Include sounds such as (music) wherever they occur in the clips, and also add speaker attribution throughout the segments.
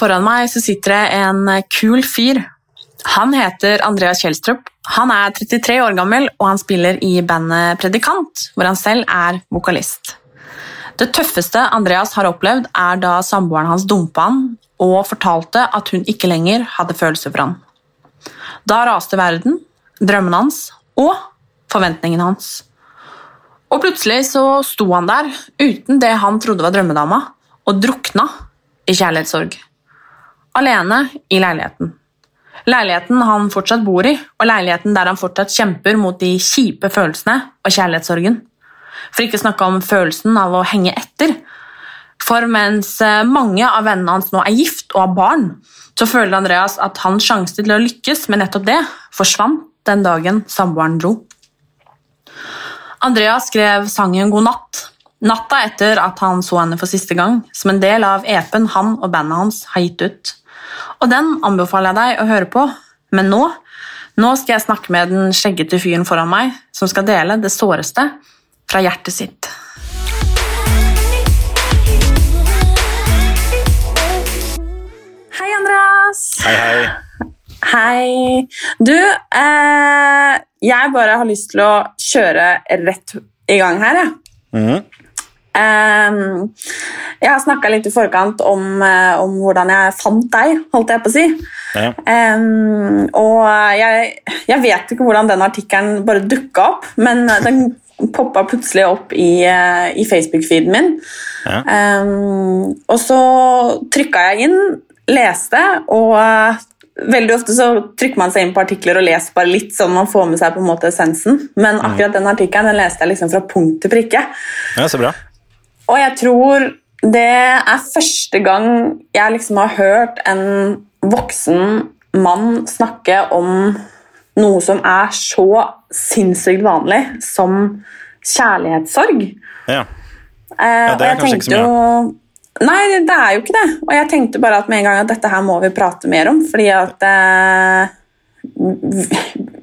Speaker 1: Foran meg så sitter det en kul fyr. Han heter Andreas Kjelstrup. Han er 33 år gammel, og han spiller i bandet Predikant, hvor han selv er vokalist. Det tøffeste Andreas har opplevd, er da samboeren hans dumpa han og fortalte at hun ikke lenger hadde følelser for han. Da raste verden, drømmene hans og forventningene hans. Og plutselig så sto han der uten det han trodde var drømmedama, og drukna i kjærlighetssorg alene i leiligheten. Leiligheten han fortsatt bor i, og leiligheten der han fortsatt kjemper mot de kjipe følelsene og kjærlighetssorgen. For ikke snakke om følelsen av å henge etter. For mens eh, mange av vennene hans nå er gift og har barn, så føler Andreas at hans sjanse til å lykkes med nettopp det forsvant den dagen samboeren dro. Andreas skrev sangen God natt natta etter at han så henne for siste gang, som en del av EP-en han og bandet hans har gitt ut. Og den anbefaler jeg deg å høre på, men nå nå skal jeg snakke med den skjeggete fyren foran meg, som skal dele det såreste fra hjertet sitt. Hei, Andreas.
Speaker 2: Hei, hei.
Speaker 1: Hei. Du, eh, jeg bare har lyst til å kjøre rett i gang her, jeg.
Speaker 2: Mhm.
Speaker 1: Um, jeg har snakka litt i forkant om, uh, om, hvordan jeg fant deg, holdt jeg på å si.
Speaker 2: Ja.
Speaker 1: Um, og jeg, jeg, vet ikke hvordan den artikkelen bare dukka opp, men den poppa plutselig opp i, uh, i Facebook-feeden min.
Speaker 2: Ja.
Speaker 1: Um, og så trykka jeg inn, leste, og uh, veldig ofte så trykker man seg inn på artikler og leser bare litt sånn man får med seg på en måte essensen. Men akkurat den artikkelen den leste jeg liksom fra punkt til prikke.
Speaker 2: ja, så bra.
Speaker 1: Og jeg tror det er første gang jeg liksom har hørt en voksen mann snakke om noe som er så sinnssykt vanlig som kjærlighetssorg.
Speaker 2: Ja.
Speaker 1: Eh,
Speaker 2: Ja, det er kanskje ikke så
Speaker 1: mye. Nei, det er jo ikke det. Og jeg tenkte bare at med en gang at dette her må vi prate mer om, fordi at eh,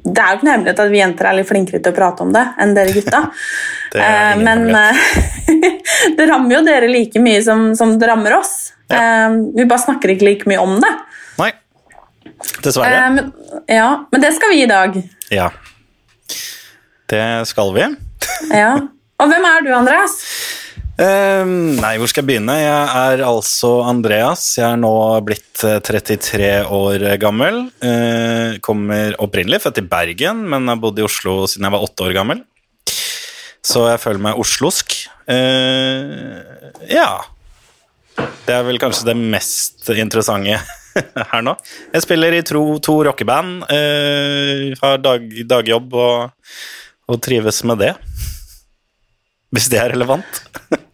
Speaker 1: Det er jo ikke noe hemmelighet at vi jenter er litt flinkere til å prate om det enn dere gutta. (laughs)
Speaker 2: Det
Speaker 1: Eh, Men eh, (laughs) det rammer jo dere like mye som, som det rammer oss.
Speaker 2: Ja.
Speaker 1: Eh, vi bare snakker ikke like mye om det.
Speaker 2: Nei. Dessverre.
Speaker 1: Men, ja, men det skal vi i dag.
Speaker 2: Ja. Det skal vi.
Speaker 1: Ja. (laughs) Og hvem er du, Andreas?
Speaker 2: Ehm, nei, hvor skal jeg begynne? Jeg er altså Andreas. Jeg er nå blitt eh, 33 år gammel. Uh, kommer opprinnelig født i Bergen, men har bodd i Oslo siden jeg var åtte år gammel. Så jeg føler meg oslosk. Uh, ja. Det er vel kanskje det mest interessante (laughs) her nå. Jeg spiller i tro, to rockeband, Uh, har dag, dagjobb og, og trives med det. Hvis det er relevant. (laughs)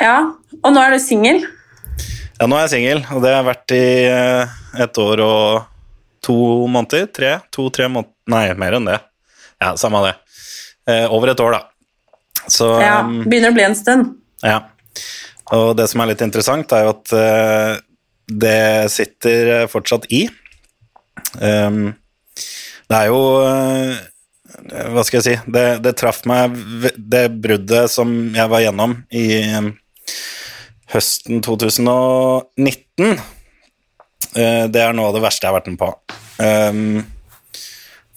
Speaker 1: Ja, Og nå er du singel.
Speaker 2: Ja, nå er jeg singel, og det har jeg vært i eh, et år og to måneder. Tre? To-tre måneder Nei, mer enn det. Ja, samme det. Eh, over et år, da. Så
Speaker 1: Ja,
Speaker 2: um,
Speaker 1: Begynner å bli en stund.
Speaker 2: ja. Og det som er litt interessant, er jo at eh, det sitter eh, fortsatt i. Det er jo eh, Hva skal jeg si Det, det traff meg, det bruddet som jeg var gjennom i høsten 2019. eh, det er noe av det verste jeg har vært med på. Um,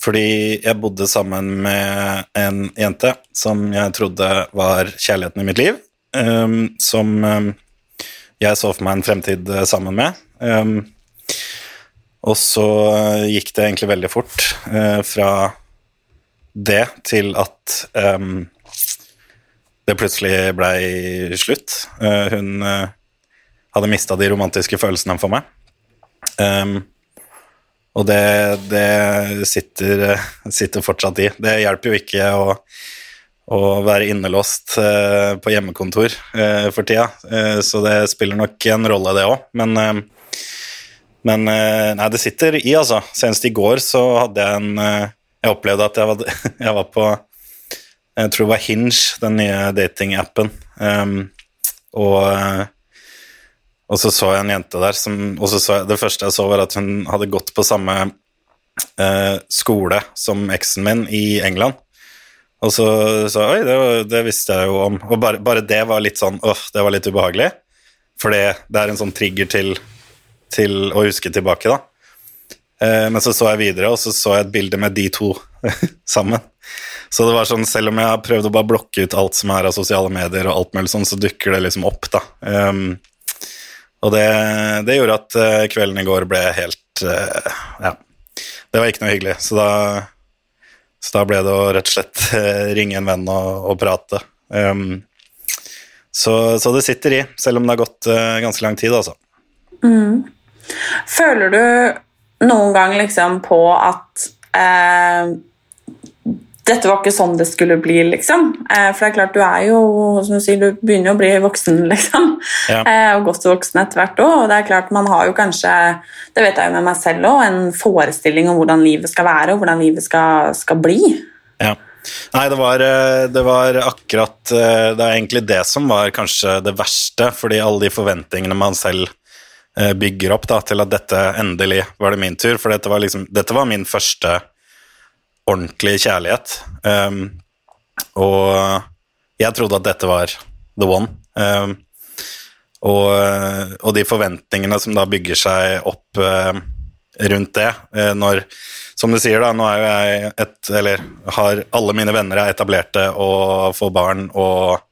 Speaker 2: fordi jeg bodde sammen med en jente som jeg trodde var kjærligheten i mitt liv. um, som um, jeg så for meg en fremtid eh, sammen med. Um, og så eh, gikk det egentlig veldig fort eh, fra det til at um, det plutselig blei slutt. Eh, hun eh, hadde mista de romantiske følelsene for meg. Um, og det, det sitter, eh, sitter fortsatt i. Det hjelper jo ikke å, å være innelåst uh, på hjemmekontor uh, for tida, uh, så det spiller nok en rolle, det òg. Men, men nei, det sitter i, altså. Senest i går så hadde jeg en Jeg opplevde at jeg var, (laughs) jeg var på Jeg tror det var Hinge, den nye datingappen. Um, og, eh, og så så jeg en jente der som jeg, Det første jeg så, var at hun hadde gått på samme uh, skole som eksen min i England. Og så sa jeg oi, det, det visste jeg jo om. Og bare, bare det var litt sånn åh, det var litt ubehagelig. For det det er en sånn trigger til, til å huske tilbake, da. Uh, men så så jeg videre, og så så jeg et bilde med de to (laughs) sammen. Så det var sånn, selv om jeg har prøvd å bare blokke ut alt som er av sosiale medier, og alt mulig sånn, så dukker det liksom opp, da. Um, og det, det gjorde at uh, kvelden i går ble helt uh, Ja, det var ikke noe hyggelig. Så da, så da ble det å rett og slett uh, ringe en venn og, og prate. Um, så, så det sitter i, selv om det har gått ganske lang tid, altså.
Speaker 1: Føler du noen gang liksom på at dette var ikke sånn det skulle bli, liksom? Eh, for det er klart, du er jo som du sier, du begynner jo å bli voksen, (laughs) liksom.
Speaker 2: Ja.
Speaker 1: Eh, og godt voksen etter hvert òg. Og det er klart, man har jo kanskje, det vet jeg jo med meg selv òg, en forestilling om hvordan livet skal være, og hvordan livet skal, skal bli.
Speaker 2: Ja. Nei, det var, eh, det var akkurat Det er egentlig det som var kanskje det verste, fordi alle de forventningene man selv bygger opp da, til at dette endelig var det min tur, for dette var, liksom, dette var min første ordentlige kjærlighet. Um, og jeg trodde at dette var the one. Um, og, og de forventningene som da bygger seg opp uh, rundt det, uh, når Som du sier, da, nå er jo jeg et Eller har alle mine venner er etablerte og får barn, og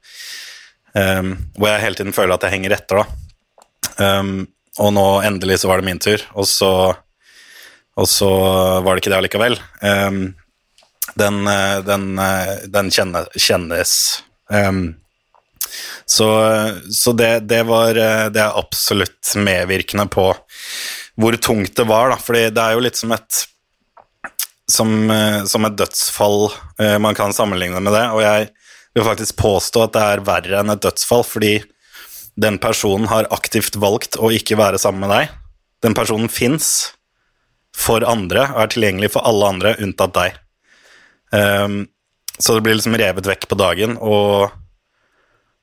Speaker 2: um, hvor jeg hele tiden føler at jeg henger etter, da. Um, og nå endelig så var det min tur, og så og så var det ikke det allikevel. Um, den, eh, den, eh, den kjenne, kjennes um, Så, så det, det var eh, Det er absolutt medvirkende på hvor tungt det var, da. Fordi det er jo litt som et som, som et dødsfall man kan sammenligne med det, og jeg vil faktisk påstå at det er verre enn et dødsfall, fordi den personen har aktivt valgt å ikke være sammen med deg. Den personen fins for andre og er tilgjengelig for alle andre unntatt deg. Ehm, så det blir liksom revet vekk på dagen, og,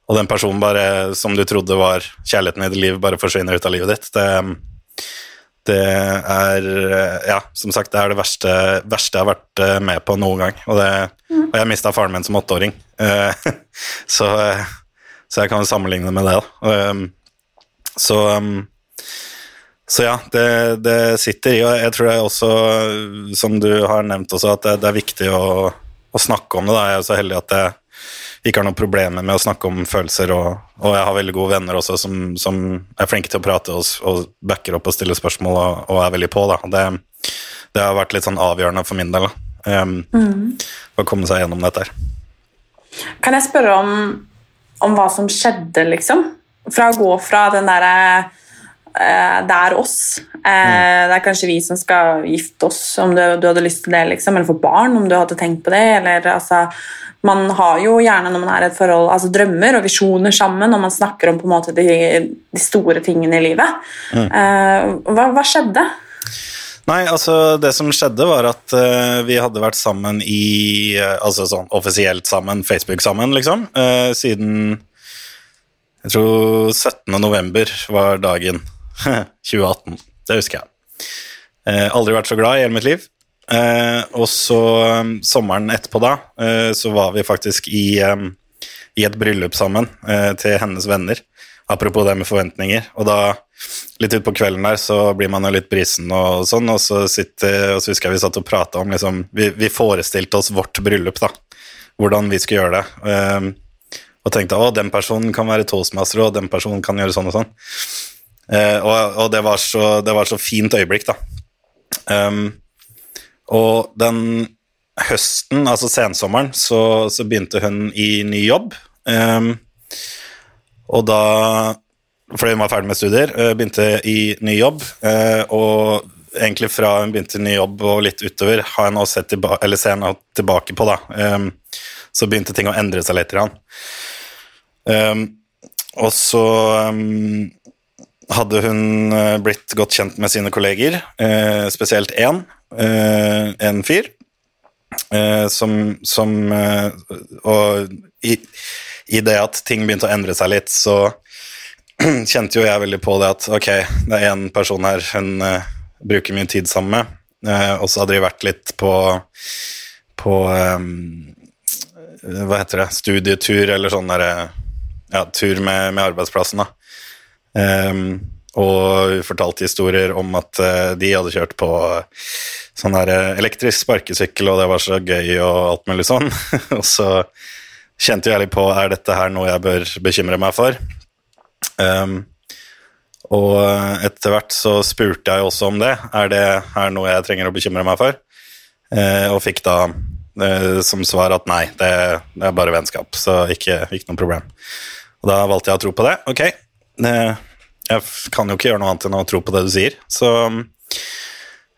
Speaker 2: og den personen bare, som du trodde var kjærligheten i ditt liv, bare forsvinner ut av livet ditt. Det, det er Ja, som sagt, det er det verste, verste jeg har vært eh, med på noen gang. Og, det, og jeg mista faren min som åtteåring, uh, (laughs) så, så jeg kan jo sammenligne med det. da. Ehm, så um, så ja, det, det sitter i, og jeg tror det er også, som du har nevnt også, at det, det er viktig å, å snakke om det. Da. Jeg er så heldig at jeg ikke har noen problemer med å snakke om følelser, og, og jeg har veldig gode venner også som, som er flinke til å prate og, og backer opp og stiller spørsmål og, og er veldig på. Da. Det, det har vært litt sånn avgjørende for min del. Um, å komme seg gjennom dette her.
Speaker 1: Kan jeg spørre om, om hva som skjedde, liksom? Fra å gå fra den derre det er oss. Eh, Det er kanskje vi som skal gifte oss, om du, du hadde lyst til det, liksom. Eller få barn, om du hadde tenkt på det. Eller, altså, man har jo gjerne når man er i et forhold, altså, drømmer og visjoner sammen, og man snakker om på en måte de, de store tingene i livet. Eh, hva, hva skjedde?
Speaker 2: Nei, altså det som skjedde var at uh, vi hadde vært sammen i uh, Altså sånn offisielt sammen, Facebook sammen, liksom, uh, siden Jeg tror 17. november var dagen (laughs) 2018. Det husker jeg. Eh, aldri vært så glad i hele mitt liv. Eh, og så um, sommeren etterpå da, eh, så var vi faktisk i, um, i et bryllup sammen eh, til hennes venner. Apropos det med forventninger. Og da, litt utpå kvelden der, så blir man jo litt brisen og sånn, og så, sitter, og så husker jeg vi satt og prata om liksom vi, vi forestilte oss vårt bryllup, da. Hvordan vi skulle gjøre det. Um, og tenkte å, den personen kan være toastmaster, og den personen kan gjøre sånn og sånn. Eh, og og det, var så, det var så fint øyeblikk, da. Um, og den høsten, altså sensommeren, så, så begynte hun i ny jobb. Um, og da Fordi hun var ferdig med studier, eh, begynte i ny jobb. eh, og egentlig fra hun begynte i ny jobb og litt utover, har jeg nå sett eller ser jeg tilbake på, da. Um, så begynte ting å endre seg litt. Og så hadde hun eh, blitt godt kjent med sine kolleger, eh, spesielt én, eh, en fyr. som, som Og i, i det at ting begynte å endre seg litt, så (clears throat) kjente jo jeg veldig på det at ok, det er én person her hun bruker mye tid sammen med, og så hadde de vært litt på, på Hva heter det, studietur eller sånn derre ja, tur med, med arbeidsplassen, da. Um, og fortalte historier om at uh, de hadde kjørt på sånn der uh, elektrisk sparkesykkel, og det var så gøy og alt mulig sånn. (laughs) og så kjente jeg litt på er dette her noe jeg bør bekymre meg for. Um, og etter hvert så spurte jeg også om det. Er det her noe jeg trenger å bekymre meg for? Uh, og fikk da som svar at nei, det, det er bare vennskap, så ikke, ikke noe problem. Og da valgte jeg å tro på det. Ok, jeg kan jo ikke gjøre noe annet enn å tro på det du sier. Så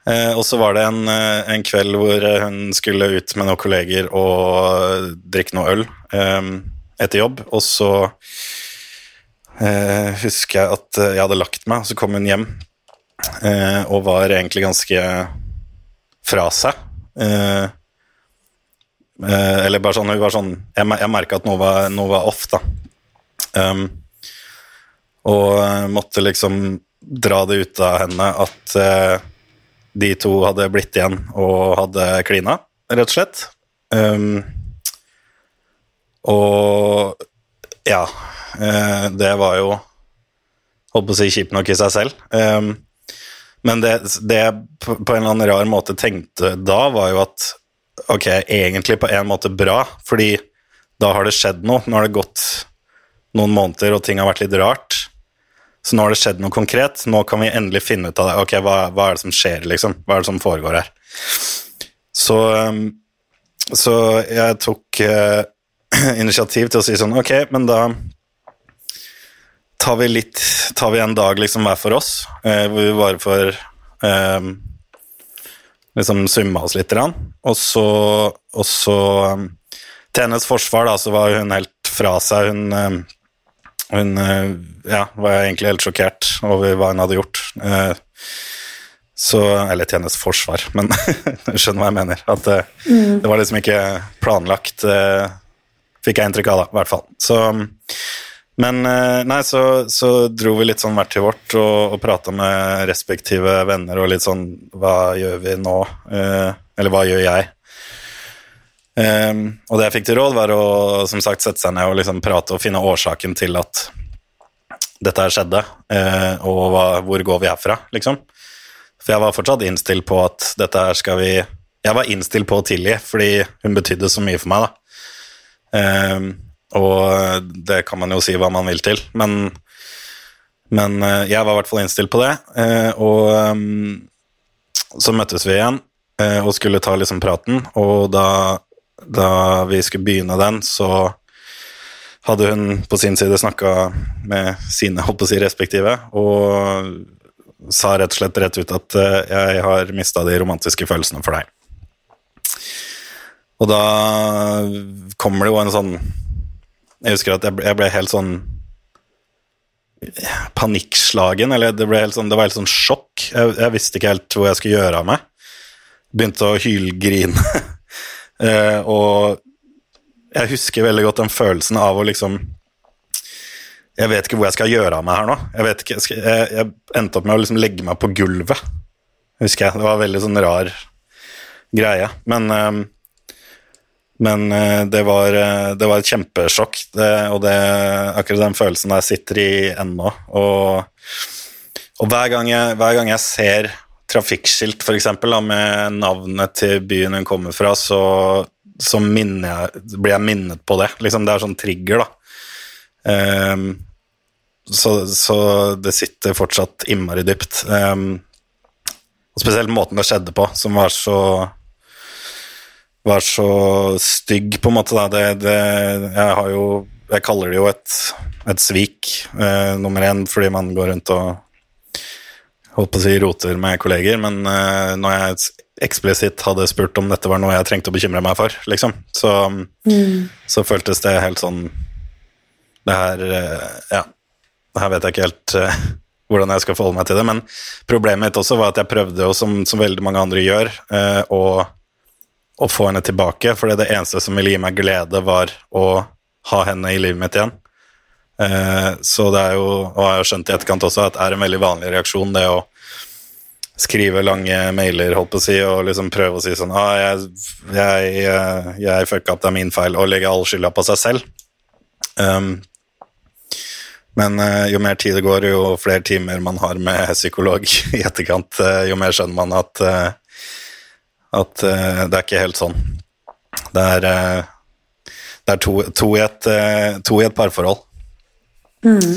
Speaker 2: eh, Og så var det en, eh, en, kveld hvor hun skulle ut med noen kolleger og drikke noe øl eh, etter jobb, og så eh, husker jeg at jeg hadde lagt meg, og så kom hun hjem eh, og var egentlig ganske fra seg. Eh, eller bare sånn, hun var sånn Jeg, jeg merka at noe var, noe var off, da. Um, og uh, måtte liksom dra det ut av henne at uh, de to hadde blitt igjen og hadde klina, rett og slett. Um, og ja uh, Det var jo Holdt på å si kjipt nok i seg selv. Um, men det, det jeg på en eller annen rar måte tenkte da, var jo at ok, egentlig på en måte bra, fordi da har det skjedd noe. Nå har det gått noen måneder, og ting har vært litt rart. Så nå har det skjedd noe konkret. Nå kan vi endelig finne ut av det. Ok, hva, hva er det som skjer, liksom? Hva er det som foregår her? Så, um, så jeg tok uh, (clears throat) initiativ til å si sånn Ok, men da tar vi litt Tar vi en dag liksom hver for oss, uh, hvor vi bare får um, liksom summa oss litt. Og så, og så um, Til hennes forsvar da, så var hun helt fra seg. Hun um, hun eh, ja, var egentlig helt sjokkert over hva hun hadde gjort. Eh, så, eller til hennes forsvar, men (laughs) du skjønner hva jeg mener. At det, eh, mm. det var liksom ikke planlagt, fikk jeg inntrykk av, da, i hvert fall. Så, men nei, så, så, dro vi litt sånn hvert til vårt og, og prata med respektive venner og litt sånn Hva gjør vi nå? Eller hva gjør jeg? Um, og det jeg fikk til råd, var å som sagt, sette seg ned og liksom prate og finne årsaken til at dette her skjedde, uh, og hva, hvor går vi herfra, liksom. For jeg var fortsatt innstilt på at dette her skal vi Jeg var innstilt på å tilgi, fordi hun betydde så mye for meg, da. Um, og det kan man jo si hva man vil til, men, men uh, jeg var i hvert fall innstilt på det. Uh, og um, så møttes vi igjen og skulle ta liksom praten, og da da vi skulle begynne den, så hadde hun på sin side snakka med sine holdt på å si, respektive, og sa rett og slett rett ut at eh, jeg har mista de romantiske følelsene for deg. Og da kommer det jo en sånn Jeg husker at jeg ble helt sånn panikkslagen, eller det, ble helt sånn, det var helt sånn sjokk. Jeg, jeg visste ikke helt hvor jeg skulle gjøre av meg. Begynte å hylgrine. (laughs) Uh, og jeg husker veldig godt den følelsen av å liksom Jeg vet ikke hvor jeg skal gjøre av meg her nå. Jeg, ikke, jeg, jeg, endte opp med å liksom legge meg på gulvet, husker jeg. Det var en veldig sånn rar greie. Men, uh, men uh, det, var, det, var, et kjempesjokk, det, og det, akkurat den følelsen der sitter i ennå. Og, og hver, gang jeg, hver gang jeg ser trafikkskilt, f.eks., med navnet til byen hun kommer fra, så, så jeg, blir jeg minnet på det. Liksom, det er sånn trigger, da. Um, så, så, det sitter fortsatt innmari dypt. Um, og spesielt måten det skjedde på, som var så var så stygg, på en måte. Da. Det, det, jeg har jo Jeg kaller det jo et, et svik, uh, nummer én, fordi man går rundt og holdt på å si roter med kolleger, men uh, når jeg eksplisitt hadde spurt om dette var noe jeg trengte å bekymre meg for, liksom, så, mm. så føltes det helt sånn Det her uh, Ja, det her vet jeg ikke helt uh, (laughs) hvordan jeg skal forholde meg til det, men problemet mitt også var at jeg prøvde og som, som veldig mange andre gjør, å, å få henne tilbake, for det eneste som ville gi meg glede, var å ha henne i livet mitt igjen. Eh, så det er jo, og jeg har skjønt i etterkant også, at det er en veldig vanlig reaksjon, det å skrive lange mailer, holdt på å si, og liksom prøve å si sånn ah, jeg, jeg, eh, jeg fucka opp, det er min feil, og legge all skylda på seg selv. Um, men uh, jo mer tid det går, jo flere timer man har med psykolog (laughs) i etterkant, jo mer skjønner man at, at det er ikke helt sånn. Det er, det er to, to, i et, to, i et, parforhold.
Speaker 1: Mm.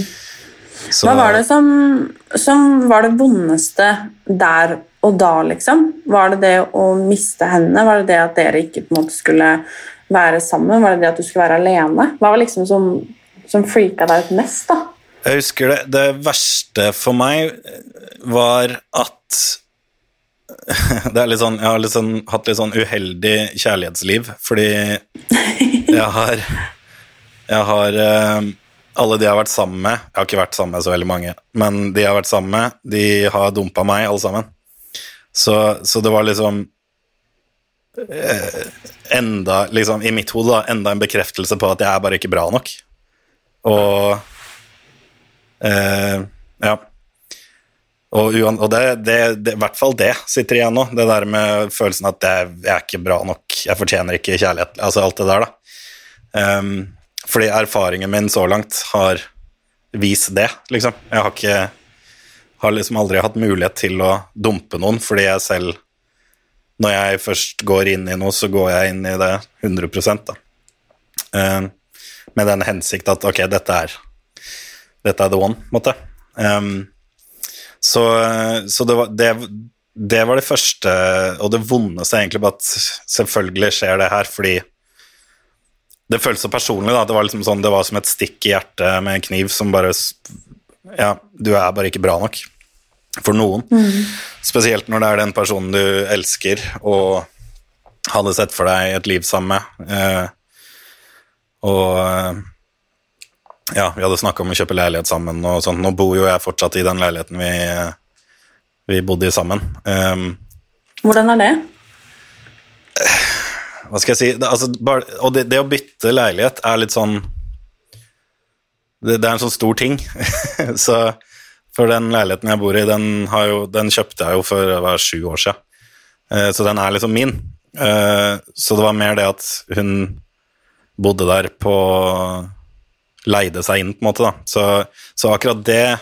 Speaker 1: Så, Hva var det som, som, var det vondeste der og da, liksom? Var det det å miste henne? Var det det at dere ikke på en måte skulle være sammen? Var det det at du skulle være alene? Hva var liksom som som freaka deg ut mest, da?
Speaker 2: Jeg husker det. Det verste for meg var at (laughs) det er litt sånn, Jeg har litt sånn, hatt litt sånn uheldig kjærlighetsliv, fordi jeg har Jeg har eh, Alle de har vært sammen med Jeg har ikke vært sammen med så veldig mange, men de har vært sammen med, de har dumpa meg, alle sammen. Så, så det var liksom eh, enda, liksom, i mitt hode, da, enda en bekreftelse på at jeg er bare ikke bra nok. Og eh, Ja. Og, og det, det, det, i hvert fall det sitter igjen nå. Det der med følelsen at jeg, jeg er ikke bra nok, jeg fortjener ikke kjærlighet. Altså alt det der, da. Um, fordi erfaringen min så langt har vist det, liksom. Jeg har ikke har liksom aldri hatt mulighet til å dumpe noen, fordi jeg selv Når jeg først går inn i noe, så går jeg inn i det 100 da. Um, med den hensikt at ok, dette er, dette er the one, måte. Um, så, så det, var, det, det, var, det første og det vondeste, egentlig, på at selvfølgelig skjer det her fordi det føltes så personlig. da, Det var liksom sånn, det var som et stikk i hjertet med en kniv som bare Ja, du er bare ikke bra nok for noen. Mm. Spesielt når det er den personen du elsker og hadde sett for deg et liv sammen med. Eh, og eh, ja, vi hadde snakka om å kjøpe leilighet sammen og sånn. Nå bor jo jeg fortsatt i den leiligheten vi, vi bodde i sammen. Um,
Speaker 1: Hvordan er det?
Speaker 2: Hva skal jeg si det, altså, bare, Og det, det, å bytte leilighet er litt sånn Det, det er en sånn stor ting. (laughs) så for den leiligheten jeg bor i, den, jo, den kjøpte jeg jo for hver sju år siden. Uh, så den er liksom min. Uh, så det var mer det at hun bodde der på Leide seg inn, på en måte, da. Så, så akkurat det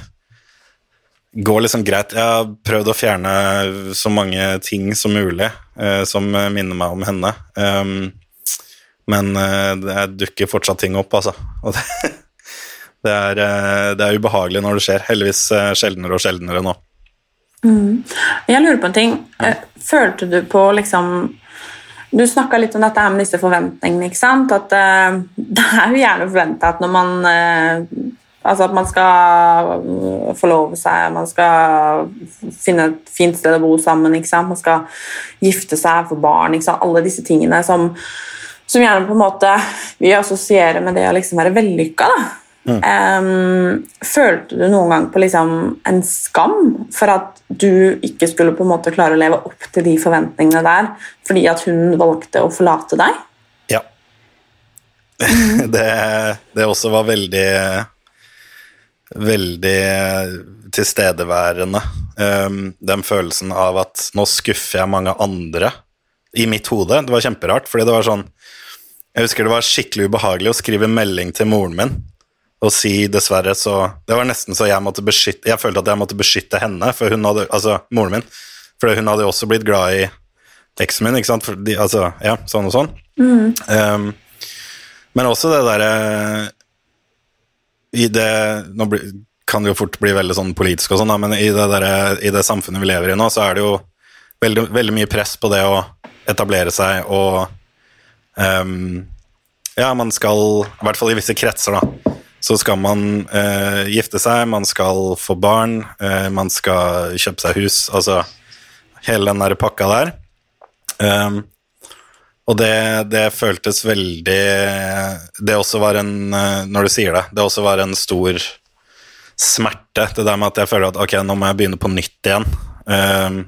Speaker 2: går liksom greit. Jeg har prøvd å fjerne så mange ting som mulig eh, som minner meg om henne. Um, men eh, det dukker fortsatt ting opp, altså. (laughs) Og det, det, er, eh, det, er, ubehagelig når det skjer. Heldigvis eh, sjeldnere og sjeldnere nå.
Speaker 1: Mm. Jeg lurer på en ting. Ja. følte du på liksom du snakka litt om dette her med disse forventningene. ikke sant? At uh, (laughs) Det er jo gjerne forventa at når man uh, Altså at man skal forlove seg, man skal finne et fint sted å bo sammen, man skal gifte seg, få barn? Alle disse tingene som, som gjerne på en måte vi assosierer med det å liksom være vellykka. Mm. Um, følte du noen gang på liksom en skam for at du ikke skulle på en måte klare å leve opp til de forventningene der fordi at hun valgte å forlate deg?
Speaker 2: Ja. Mm. (laughs) det, det også var veldig Veldig tilstedeværende. Um, den følelsen av at nå skuffer jeg mange andre i mitt hode. Det var kjemperart, fordi det var sånn Jeg husker det var skikkelig ubehagelig å skrive melding til moren min og si dessverre, så Det var nesten så jeg måtte beskytte Jeg følte at jeg måtte beskytte henne, for hun hadde Altså moren min. For hun hadde jo også blitt glad i eksen min, ikke sant? De, altså, ja, sånn og sånn. Mm. Um, men også det derre I det Nå kan det jo fort bli veldig sånn politisk og sånn, men i det, der, i det samfunnet vi lever i nå, så er det jo veldig, veldig mye press på det å etablere seg og um, Ja, man skal I hvert fall i visse kretser, da så skal man uh, gifte seg, man skal få barn, uh, man skal kjøpe seg hus, altså hele den der pakka der. Um, og det, det, føltes veldig Det også var en eh, Når du sier det, det også var en stor smerte, det der med at jeg føler at ok, nå må jeg begynne på nytt igjen. Um,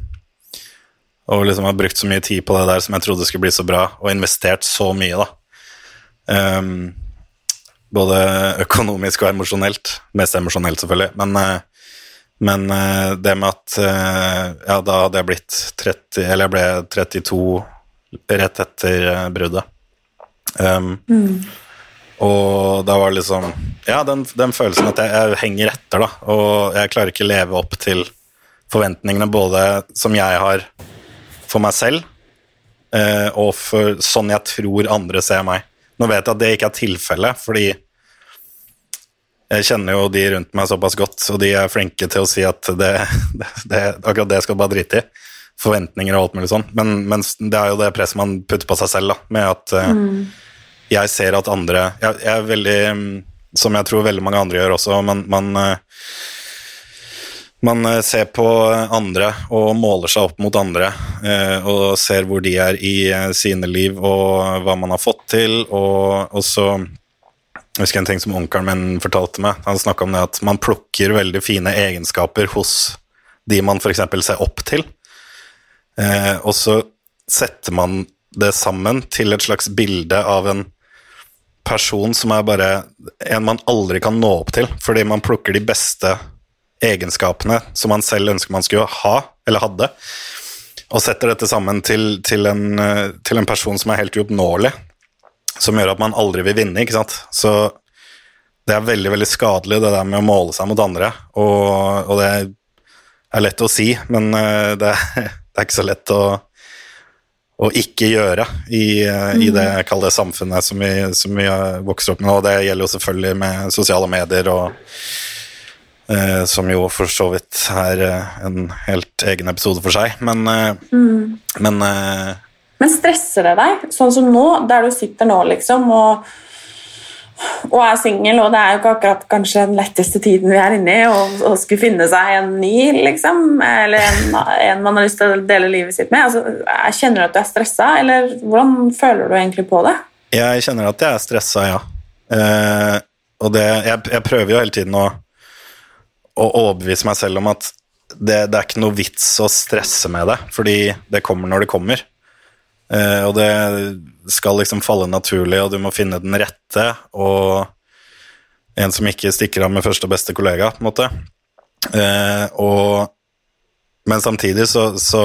Speaker 2: Og liksom har brukt så mye tid på det der som jeg trodde skulle bli så bra, og investert så mye, da. Um, både økonomisk og emosjonelt. Mest emosjonelt, selvfølgelig. Men, uh, men uh, det med at Ja, da hadde jeg blitt 30 Eller jeg ble 32 rett etter bruddet. Um, mm. Og da var det liksom Ja, den, den følelsen at jeg, jeg, henger etter, da. Og jeg klarer ikke leve opp til forventningene både som jeg har for meg selv, eh, og for sånn jeg tror andre ser meg. Nå vet jeg at det ikke er tilfellet, fordi jeg kjenner jo de rundt meg såpass godt, og de er flinke til å si at det, (laughs) det, det, akkurat det skal du bare drite i. Forventninger og alt mulig sånn. Men, men, det er jo det presset man putter på seg selv, da, med at uh, mm. jeg ser at andre jeg, jeg, er veldig Som jeg tror veldig mange andre gjør også, man, man uh, man eh, ser på andre og måler seg opp mot andre og ser hvor de er i sine liv og hva man har fått til, og, og så jeg husker en ting som onkelen min fortalte meg. Han snakka om det at man plukker veldig fine egenskaper hos de man f.eks. ser opp til, eh, og så setter man det sammen til et slags bilde av en person som er bare en man aldri kan nå opp til, fordi man plukker de beste egenskapene som man selv ønsker man skulle ha, eller hadde, og setter dette sammen til, til, en, eh, til en, person som er helt uoppnåelig, som gjør at man aldri vil vinne, ikke sant. Så det er veldig, veldig skadelig, det der med å måle seg mot andre, og, og det er lett å si, men det det, (laughs) det er ikke så lett å å ikke gjøre i, i det mm. jeg kaller det samfunnet som vi, som vi vokser opp med. Og det gjelder jo selvfølgelig med sosiale medier og Eh, som jo for så vidt er eh, en helt egen episode for seg, men eh, mm. Men, eh,
Speaker 1: men stresser det deg, sånn som nå, der du sitter nå, liksom, og, og er singel, og det er jo ikke akkurat kanskje den letteste tiden vi er inne i, å skulle finne seg en ny, liksom, eller en, en, man har lyst til å dele livet sitt med. Altså, kjenner du at du er stressa, eller hvordan føler du egentlig på det?
Speaker 2: Jeg kjenner at jeg er stressa, ja. Eh, og det, jeg, jeg prøver jo hele tiden å å overbevise meg selv om at det, det, er ikke noe vits å stresse med det, fordi det kommer når det kommer. Eh, og det skal liksom falle naturlig, og du må finne den rette, og en som ikke stikker av med første og beste kollega, på en måte. Eh, og, men samtidig så, så,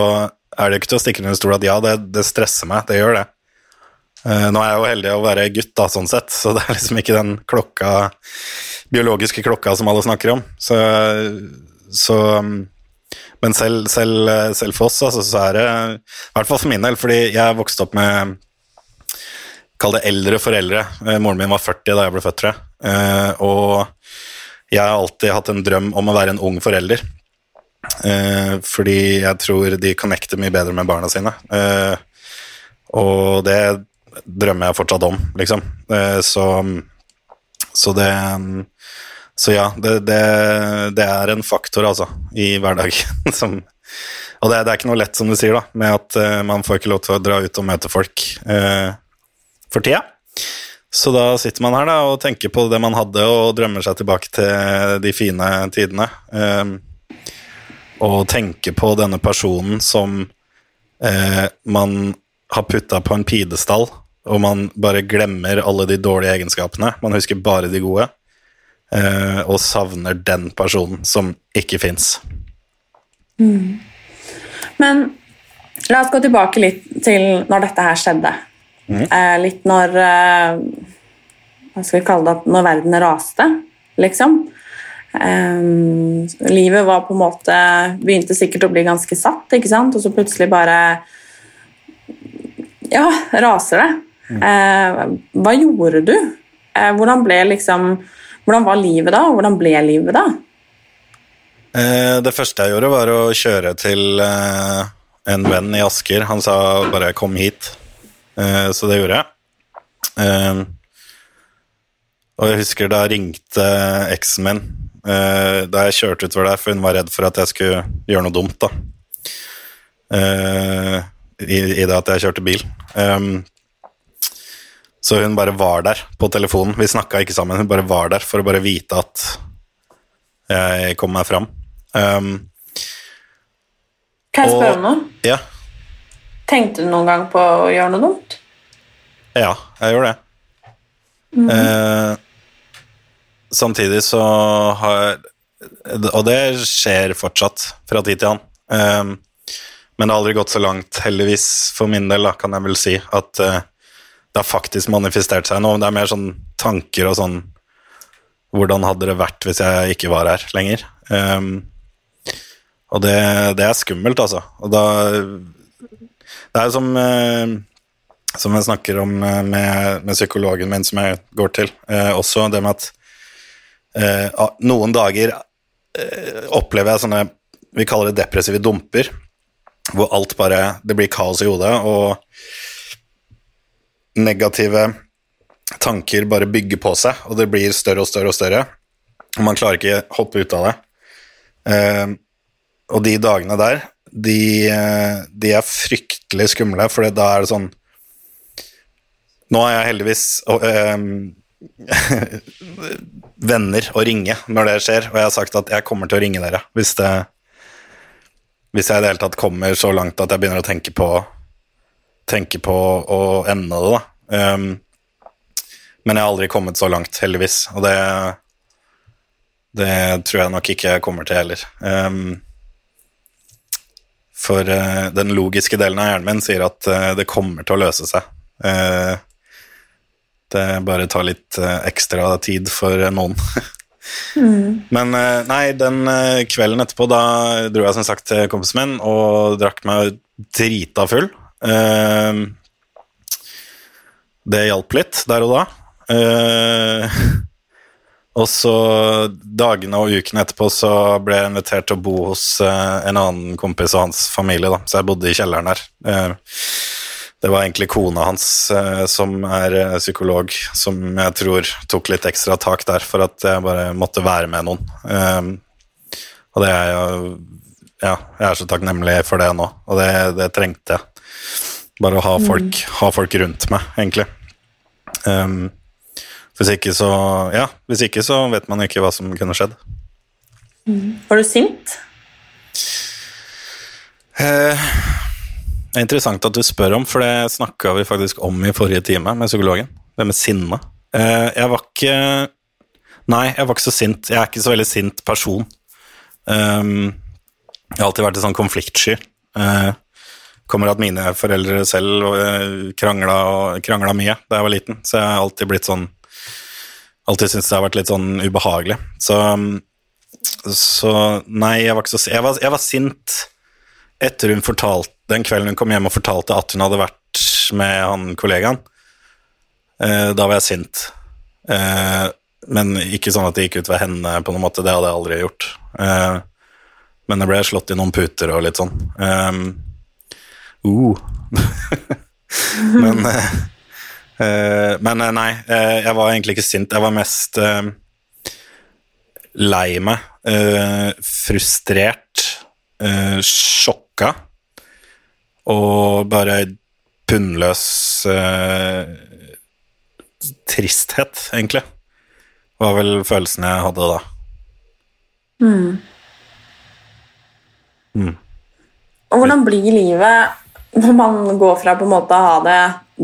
Speaker 2: er det ikke til å stikke under stol at ja, det, det, stresser meg, det gjør det. Eh, nå er jeg jo heldig å være gutt, da, sånn sett, så det er liksom ikke den klokka biologiske klokka som alle snakker om. Så, så Men selv, selv, selv, for oss, altså, så er det I hvert fall for min del, fordi jeg vokste opp med Kall det eldre foreldre. Eh, moren min var 40 da jeg ble født, tror jeg. Eh, og jeg har alltid hatt en drøm om å være en ung forelder. Eh, fordi jeg tror de connecter mye bedre med barna sine. og det drømmer jeg fortsatt om, liksom. så så det Så ja, det, det, det er en faktor, altså, i hverdagen (laughs) som Og det, det, er ikke noe lett, som du sier, da, med at uh, man får ikke lov til å dra ut og møte folk uh, for tida. Så da sitter man her da, og tenker på det man hadde, og drømmer seg tilbake til de fine tidene. Uh, og tenker på denne personen som man har putta på en pidestall og man bare glemmer alle de dårlige egenskapene. Man husker bare de gode, eh, og savner den personen som ikke fins.
Speaker 1: Mm. Men la oss gå tilbake litt til når dette her skjedde. Mm. Uh, litt når uh, Hva skal vi kalle det? Når verden raste, liksom. Livet var på en måte Begynte sikkert å bli ganske satt, ikke sant? og så plutselig bare Ja, raser det. Eh, hva gjorde du? Hvordan, ble liksom, hvordan var livet da, og hvordan ble livet da?
Speaker 2: Eh, det første jeg gjorde, var å kjøre til eh, en venn i Asker. Han sa bare 'kom hit', eh, så det gjorde jeg. Og jeg husker da ringte eksen min da jeg kjørte utover der, for hun var redd for at jeg skulle gjøre noe dumt. da. I, det at jeg kjørte bil. Så hun bare var der på telefonen. Vi snakka ikke sammen, hun bare var der for å bare vite at jeg kom meg fram. Um,
Speaker 1: kan jeg spørre om noe?
Speaker 2: Ja.
Speaker 1: Tenkte du noen gang på å gjøre noe dumt?
Speaker 2: Ja, jeg gjorde det. Eh, samtidig så har Og det skjer fortsatt fra tid til annen. Eh, men det har aldri gått så langt, heldigvis, for min del, da, kan jeg vel si, at eh, det har faktisk manifestert seg noe. Det er mer sånn tanker og sånn Hvordan hadde det vært hvis jeg ikke var her lenger? Um, og det, det er skummelt, altså. Og da Det er jo som uh, som jeg snakker om eh, med, med psykologen min, som jeg går til, eh, også det med at eh, noen dager eh, opplever jeg sånne Vi kaller det depressive dumper, hvor alt bare Det blir kaos i hodet, og negative tanker bare bygger på seg, og det blir større og større og større. Og man klarer ikke hoppe ut av det. Eh, og de dagene der, de, de er fryktelig skumle, for da er det sånn Nå har jeg heldigvis eh, (laughs) venner å ringe når det skjer, og jeg har sagt at jeg kommer til å ringe dere hvis det Hvis jeg i det hele tatt kommer så langt at jeg begynner å tenke på Tenke på å ende det, da. Um, men jeg har aldri kommet så langt, heldigvis, og det Det tror jeg nok ikke jeg kommer til heller. Um, for uh, den logiske delen av hjernen min sier at uh, det kommer til å løse seg. Uh, det bare tar litt ekstra tid for noen. (laughs) Men eh, nei, den kvelden etterpå, da dro jeg som sagt til kompisen min og drakk meg drita full. Eh, det hjalp litt der og da. Eh, (laughs) og så dagene og ukene etterpå så ble jeg invitert til å bo hos eh, en annen kompis og hans familie, da. så jeg bodde i kjelleren der. Eh, det var egentlig kona hans eh, som er eh, psykolog, som jeg tror tok litt ekstra tak der for at jeg bare måtte være med noen. Og det er jeg Ja, jeg er så takknemlig for det nå, og det, det trengte jeg. Bare å ha folk, ha folk rundt meg, egentlig. Um, hvis ikke så Ja, hvis ikke så vet man ikke hva som kunne skjedd.
Speaker 1: Var du sint?
Speaker 2: Eh, det er interessant at du spør om, for det snakka vi faktisk om i forrige time med psykologen. Det med sinne. Eh, jeg var ikke Nei, jeg var ikke så sint. Jeg er ikke så veldig sint person. Um, jeg har alltid vært en sånn konfliktsky. Uh, kommer at mine foreldre selv krangla, og, krangla mye da jeg var liten, så jeg har alltid blitt sånn Alltid syntes det har vært litt sånn ubehagelig. Så, så nei, jeg var ikke så jeg var, jeg var sint etter hun fortalte Den kvelden hun kom hjem og fortalte at hun hadde vært med han kollegaen. Uh, da var jeg sint. Uh, men ikke sånn at det gikk ut ved henne på noen måte, det hadde jeg aldri gjort. Men jeg ble slått i noen puter og litt sånn. Uh. (laughs) men eh, Men eh, nei, jeg var egentlig ikke sint. Jeg var mest uh, lei meg, frustrert, sjokka og bare bunnløs tristhet, egentlig. Var vel følelsen jeg hadde da.
Speaker 1: Og hvordan blir livet når man går fra på en måte å ha det,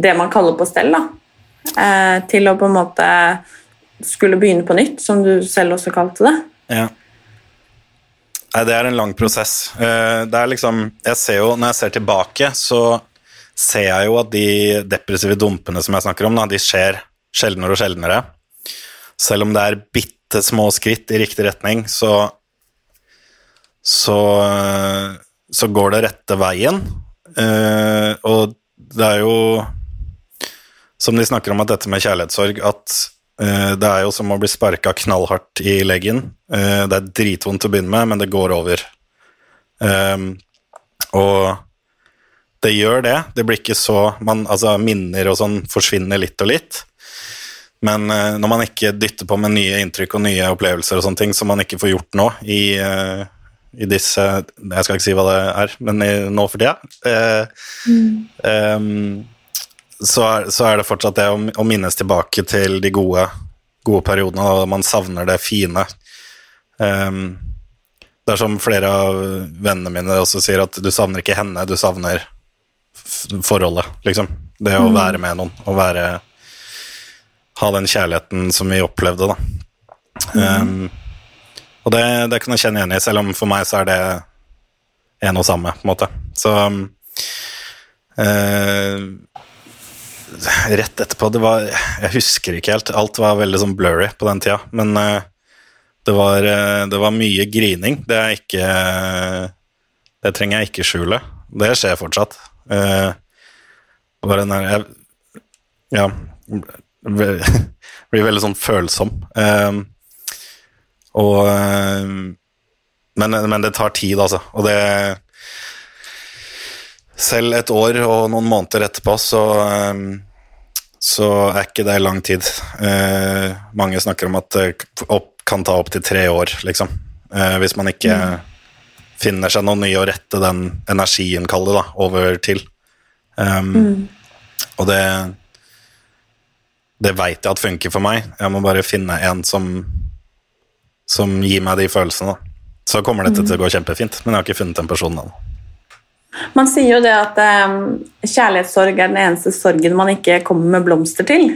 Speaker 1: det man kaller på stell, da, eh, til å på en måte skulle begynne på nytt, som du selv også kalte det?
Speaker 2: Ja. Nei, det er en lang prosess. Eh, Det er liksom Jeg ser jo, når jeg ser tilbake, så ser jeg jo at de depressive dumpene som jeg snakker om, da, de skjer sjeldnere og sjeldnere. Selv om det er bitte små skritt i riktig retning, så så, så går det rette veien. Eh, og det er jo Som de snakker om at dette med kjærlighetssorg, at uh, det er jo som å bli sparka knallhardt i leggen. Uh, det er dritvondt å begynne med, men det går over. Um, og det gjør det. Det blir ikke så man, Altså, minner og sånn forsvinner litt og litt. Men når man ikke dytter på med nye inntrykk og nye opplevelser og sånne ting som man ikke får gjort nå i, i disse Jeg skal ikke si hva det er, men i, nå for tida eh, em, så, er, så er det fortsatt det å, å minnes tilbake til de gode, gode periodene, og man savner det fine. Em, det er som flere av vennene mine også sier, at du savner ikke henne, du savner forholdet, liksom. Det å være med noen, å være Ha den kjærligheten som vi opplevde, da. Um, og det, det kan jeg kjenne igjen i, selv om for meg så er det en og samme, på en måte. Så øh, Rett etterpå det var, Jeg husker ikke helt. Alt var veldig sånn blurry på den tida. Men øh, det, var, øh, det var mye grining. Det er ikke Det trenger jeg ikke skjule. Det skjer fortsatt. Uh, bare den der jeg, Ja. (laughs) Blir veldig sånn følsom. Eh, og eh, men, men det tar tid, altså. Og det Selv et år og noen måneder etterpå, så eh, så er ikke det lang tid. Eh, mange snakker om at det kan ta opptil tre år, liksom. Eh, hvis man ikke finner seg noe ny å rette den energien, kall det, da, over til. Um, Og det Det veit jeg at funker for meg. Jeg må bare finne en som som gir meg de følelsene. da. Så kommer dette til å gå kjempefint, men jeg har ikke funnet den personen ennå.
Speaker 1: Man sier jo det at um, kjærlighetssorg er den eneste sorgen man ikke kommer med blomster til.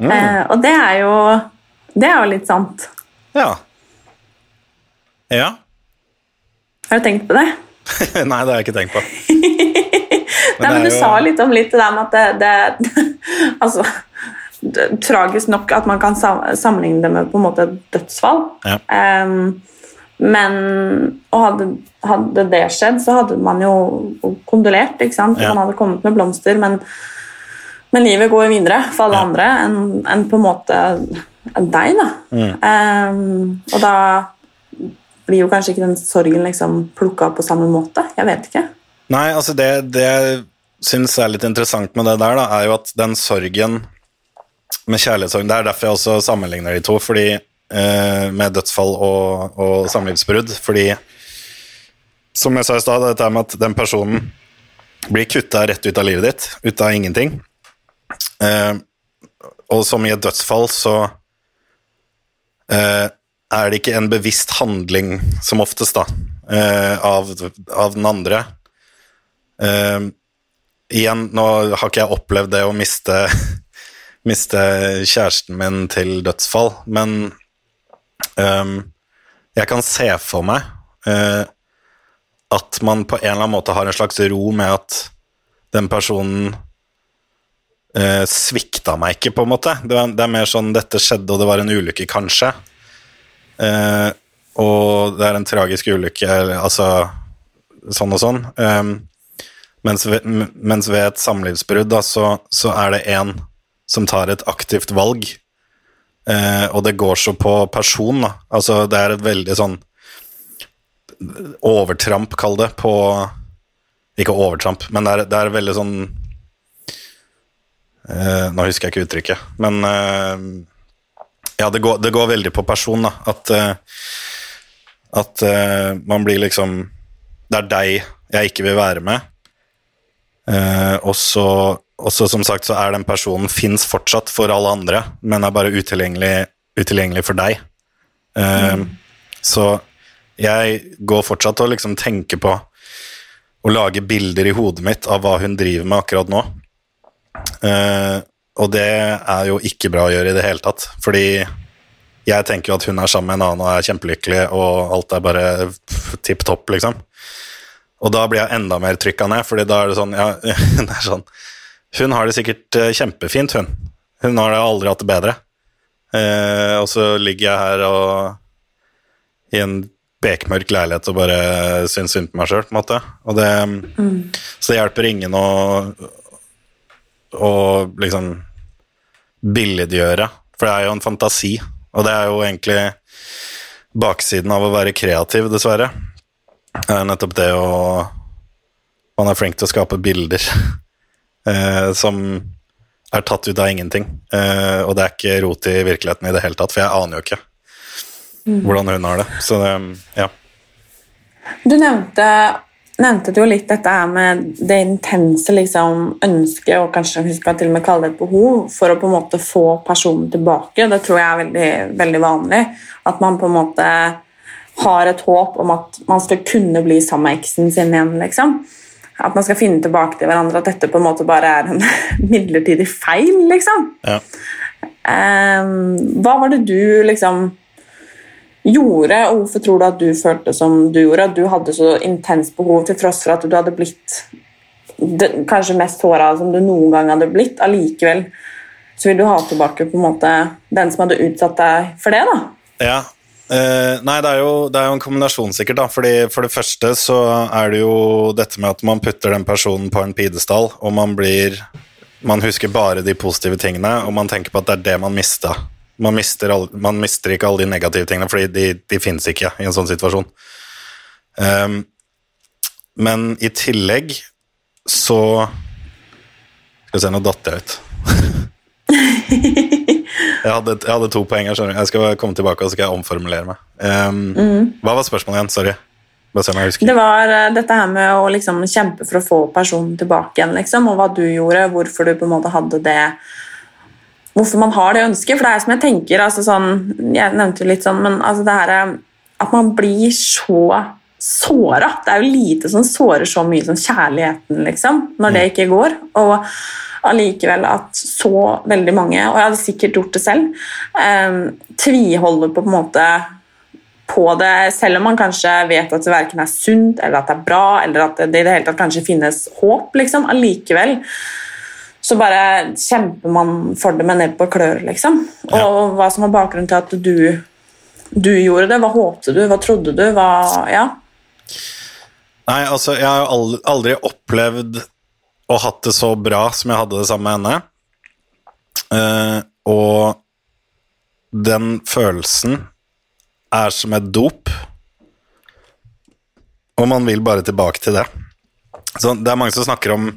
Speaker 1: Eh, og det er jo Det er jo litt sant.
Speaker 2: Ja. Ja.
Speaker 1: Har du tenkt på det? (laughs)
Speaker 2: Nei, det har jeg ikke tenkt på. (laughs)
Speaker 1: Nei, men Du
Speaker 2: jo-
Speaker 1: sa litt om litt det der med at det, det (laughs) Altså Tragisk nok at man kan sammenligne det med på en måte et dødsfall.
Speaker 2: Ja.
Speaker 1: Um, men og hadde, hadde det skjedd, så hadde man jo kondolert. ikke sant?
Speaker 2: Ja.
Speaker 1: Man hadde kommet med blomster, men, men livet går videre for alle
Speaker 2: Ja.
Speaker 1: andre enn en på en måte deg. da.
Speaker 2: Mm.
Speaker 1: Um, og da blir jo kanskje ikke den sorgen liksom plukka på samme måte. Jeg vet ikke.
Speaker 2: Nei, altså det, det jeg syns er litt interessant med det der, da, er jo at den sorgen med kjærlighetssorg Det er derfor jeg også sammenligner de to, fordi eh, med dødsfall og, og samlivsbrudd. Fordi, som jeg sa i stad, dette med at den personen blir kutta rett ut av livet ditt, ut av ingenting. Eh, og som i et dødsfall så eh, er det ikke en bevisst handling, som oftest, da, eh, av, av den andre. Eh, igjen, nå har ikke jeg opplevd det å miste, miste kjæresten min til dødsfall, men um, jeg kan se for meg uh, at man på en eller annen måte har en slags ro med at den personen uh, svikta meg ikke, på en måte. Det er, det er mer sånn 'dette skjedde, og det var en ulykke', kanskje. Uh, og det er en tragisk ulykke, altså sånn og sånn. Um, mens, ved, mens ved et samlivsbrudd, da, så, så er det en som tar et aktivt valg, eh, og det går så på person, da. Altså, det er et veldig sånn overtramp, kall det, på Ikke overtramp, men det er, det er veldig sånn eh, Nå husker jeg ikke uttrykket, men eh, ja, det går, det går veldig på person, da. At, eh, at eh, man blir liksom Det er deg jeg ikke vil være med. Eh, og så og så som sagt så er den personen fins fortsatt for alle andre, men er bare utilgjengelig, utilgjengelig for deg. Eh, Så jeg går fortsatt og liksom tenker på å lage bilder i hodet mitt av hva hun driver med akkurat nå. Uh, og det er jo ikke bra å gjøre i det hele tatt, fordi jeg tenker jo at hun er sammen med en annen og er kjempelykkelig, og alt er bare tipp topp, liksom. Og da blir jeg enda mer trykka ned, fordi da er det sånn, ja, (laughs) det er sånn Hun har det sikkert eh, kjempefint, hun. Hun har det aldri hatt det bedre. Eh, og så ligger jeg her og i en bekmørk leilighet og bare syns synd på meg sjøl, på en måte. Og det, Så det hjelper ingen å, å liksom billedgjøre, for det er jo en fantasi. Og det er jo egentlig baksiden av å være kreativ, dessverre. Det er nettopp det å Man er flink til å skape bilder (laughs) eh, som er tatt ut av ingenting. Eh, og det er ikke rot i virkeligheten i det hele tatt, for jeg aner jo ikke hvordan hun har det. Så det, ja.
Speaker 1: Du nevnte, nevnte jo litt dette her med det intense liksom, ønsket, og kanskje vi skal til og med kalle det et behov, for å på en måte få personen tilbake. Det tror jeg er veldig, veldig vanlig. At man på en måte har et håp om at man skal kunne bli sammen med eksen sin igjen. liksom. at man skal finne tilbake til hverandre, at dette på en måte bare er en (laughs) midlertidig feil, liksom.
Speaker 2: Ja.
Speaker 1: Um, hva var det du liksom gjorde, og hvorfor tror du at du følte som du gjorde? At du hadde så intenst behov, til tross for at du hadde blitt det, kanskje mest såra som du noen gang hadde blitt. Allikevel så vil du ha tilbake på en måte den som hadde utsatt deg for det, da.
Speaker 2: Ja, Uh, nei, det er, jo, det er, jo, en kombinasjon, sikkert. da, fordi For det første så er det jo dette med at man putter den personen på en pidestall, og man blir Man husker bare de positive tingene, og man tenker på at det er det man mista. Man mister, man mister ikke alle de negative tingene, fordi de, de fins ikke i en sånn situasjon. Um, men i tillegg så Skal vi se, nå datt jeg ut. (laughs) Jeg hadde, jeg hadde, to poeng du. Jeg skal komme tilbake og så skal jeg omformulere meg. Um, mm. Hva var spørsmålet igjen? Sorry.
Speaker 1: Det var uh, dette her med å liksom, kjempe for å få personen tilbake igjen, liksom, og hva du gjorde, hvorfor du på en måte hadde det Hvorfor man har det ønsket. For det er som jeg tenker altså, sånn, Jeg nevnte jo litt sånn, men altså, det her uh, at man blir så såra. Det er jo lite som sårer så mye som kjærligheten, liksom, når det mm. ikke går. Og allikevel at så veldig mange, og jeg hadde sikkert gjort det selv, eh, tviholder på, på, en måte på det, selv om man kanskje vet at det verken er sunt eller at det er bra, eller at det i det hele tatt kanskje finnes håp. liksom, Allikevel så bare kjemper man for det med nebb og klør, liksom. Og ja. hva som var bakgrunnen til at du, du gjorde det, hva håpte du, hva trodde du, hva Ja.
Speaker 2: Nei, altså, jeg har jo aldri opplevd og hatt det så bra som jeg hadde det sammen med henne. Uh, og den følelsen er som et dop, og man vil bare tilbake til det. Så det er mange som snakker om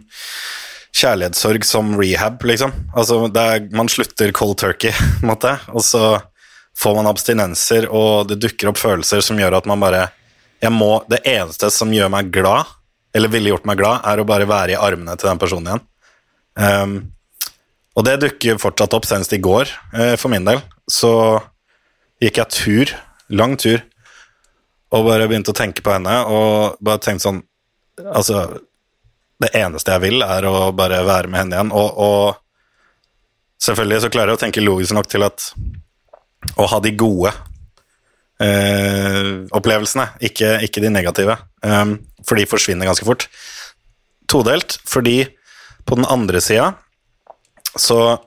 Speaker 2: kjærlighetssorg som rehab, liksom. Altså, er, man slutter cold turkey, (laughs) på en måte, og så får man abstinenser, og det dukker opp følelser som gjør at man bare jeg må, Det eneste som gjør meg glad, eller ville gjort meg glad, er å bare være i armene til den personen igjen. Um, og det dukker fortsatt opp, senest i går, uh, for min del. Så gikk jeg tur, lang tur, og bare begynte å tenke på henne, og bare tenkte sånn Altså, det eneste jeg vil, er å bare være med henne igjen, og, og selvfølgelig så klarer jeg å tenke logisk nok til at å ha de gode eh, opplevelsene, ikke, ikke, de negative. Um, for de forsvinner ganske fort. Todelt, fordi på den andre sida så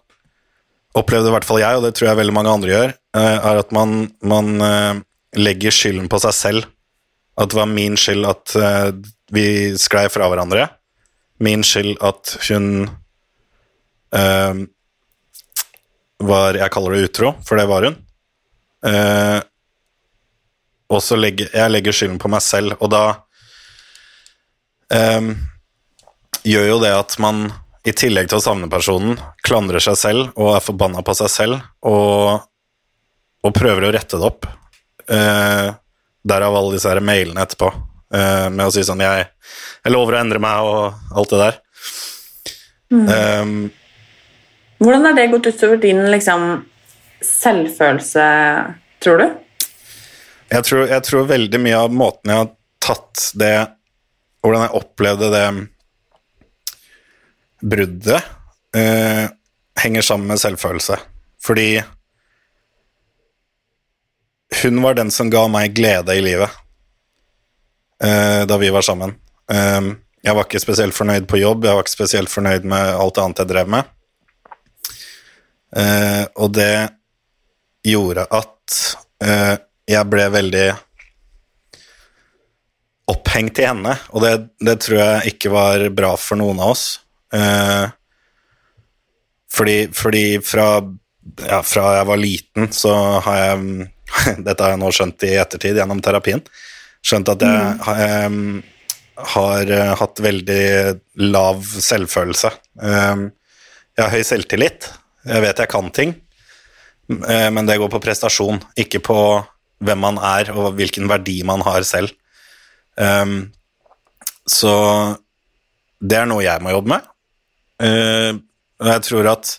Speaker 2: opplevde i hvert fall jeg, og det tror jeg veldig mange andre gjør, eh, er at man, man eh, legger skylden på seg selv. At det var min skyld at vi sklei fra hverandre. Min skyld at hun uh, var Jeg kaller det utro, for det var hun. Uh, og så legger jeg legger skylden på meg selv, og da um, gjør jo det at man i tillegg til å savne personen, klandrer seg selv og er forbanna på seg selv og, og prøver å rette det opp. Uh, derav alle disse her mailene etterpå uh, med å si sånn jeg, jeg, lover å endre meg og alt det der. Mm. Um,
Speaker 1: Hvordan har det gått utover din liksom, selvfølelse, tror du?
Speaker 2: Jeg tror, jeg tror, veldig mye av måten jeg har tatt det Hvordan jeg opplevde det bruddet, eh, henger sammen med selvfølelse. Fordi hun var den som ga meg glede i livet eh, da vi var sammen. Eh, jeg var ikke spesielt fornøyd på jobb, jeg var ikke spesielt fornøyd med alt annet jeg drev med. Eh, og det gjorde at eh, jeg ble veldig opphengt i henne, og det, det, tror jeg ikke var bra for noen av oss. Eh, fordi, fordi fra, ja, fra, jeg var liten, så har jeg (laughs) Dette har jeg nå skjønt i ettertid gjennom terapien. Skjønt at jeg mm. eh, har hatt veldig lav selvfølelse. Eh, jeg har høy selvtillit. Jeg vet jeg kan ting, eh, men det går på prestasjon, ikke på hvem man er, og hvilken verdi man har selv. Um, så det er noe jeg må jobbe med. Uh, og jeg tror at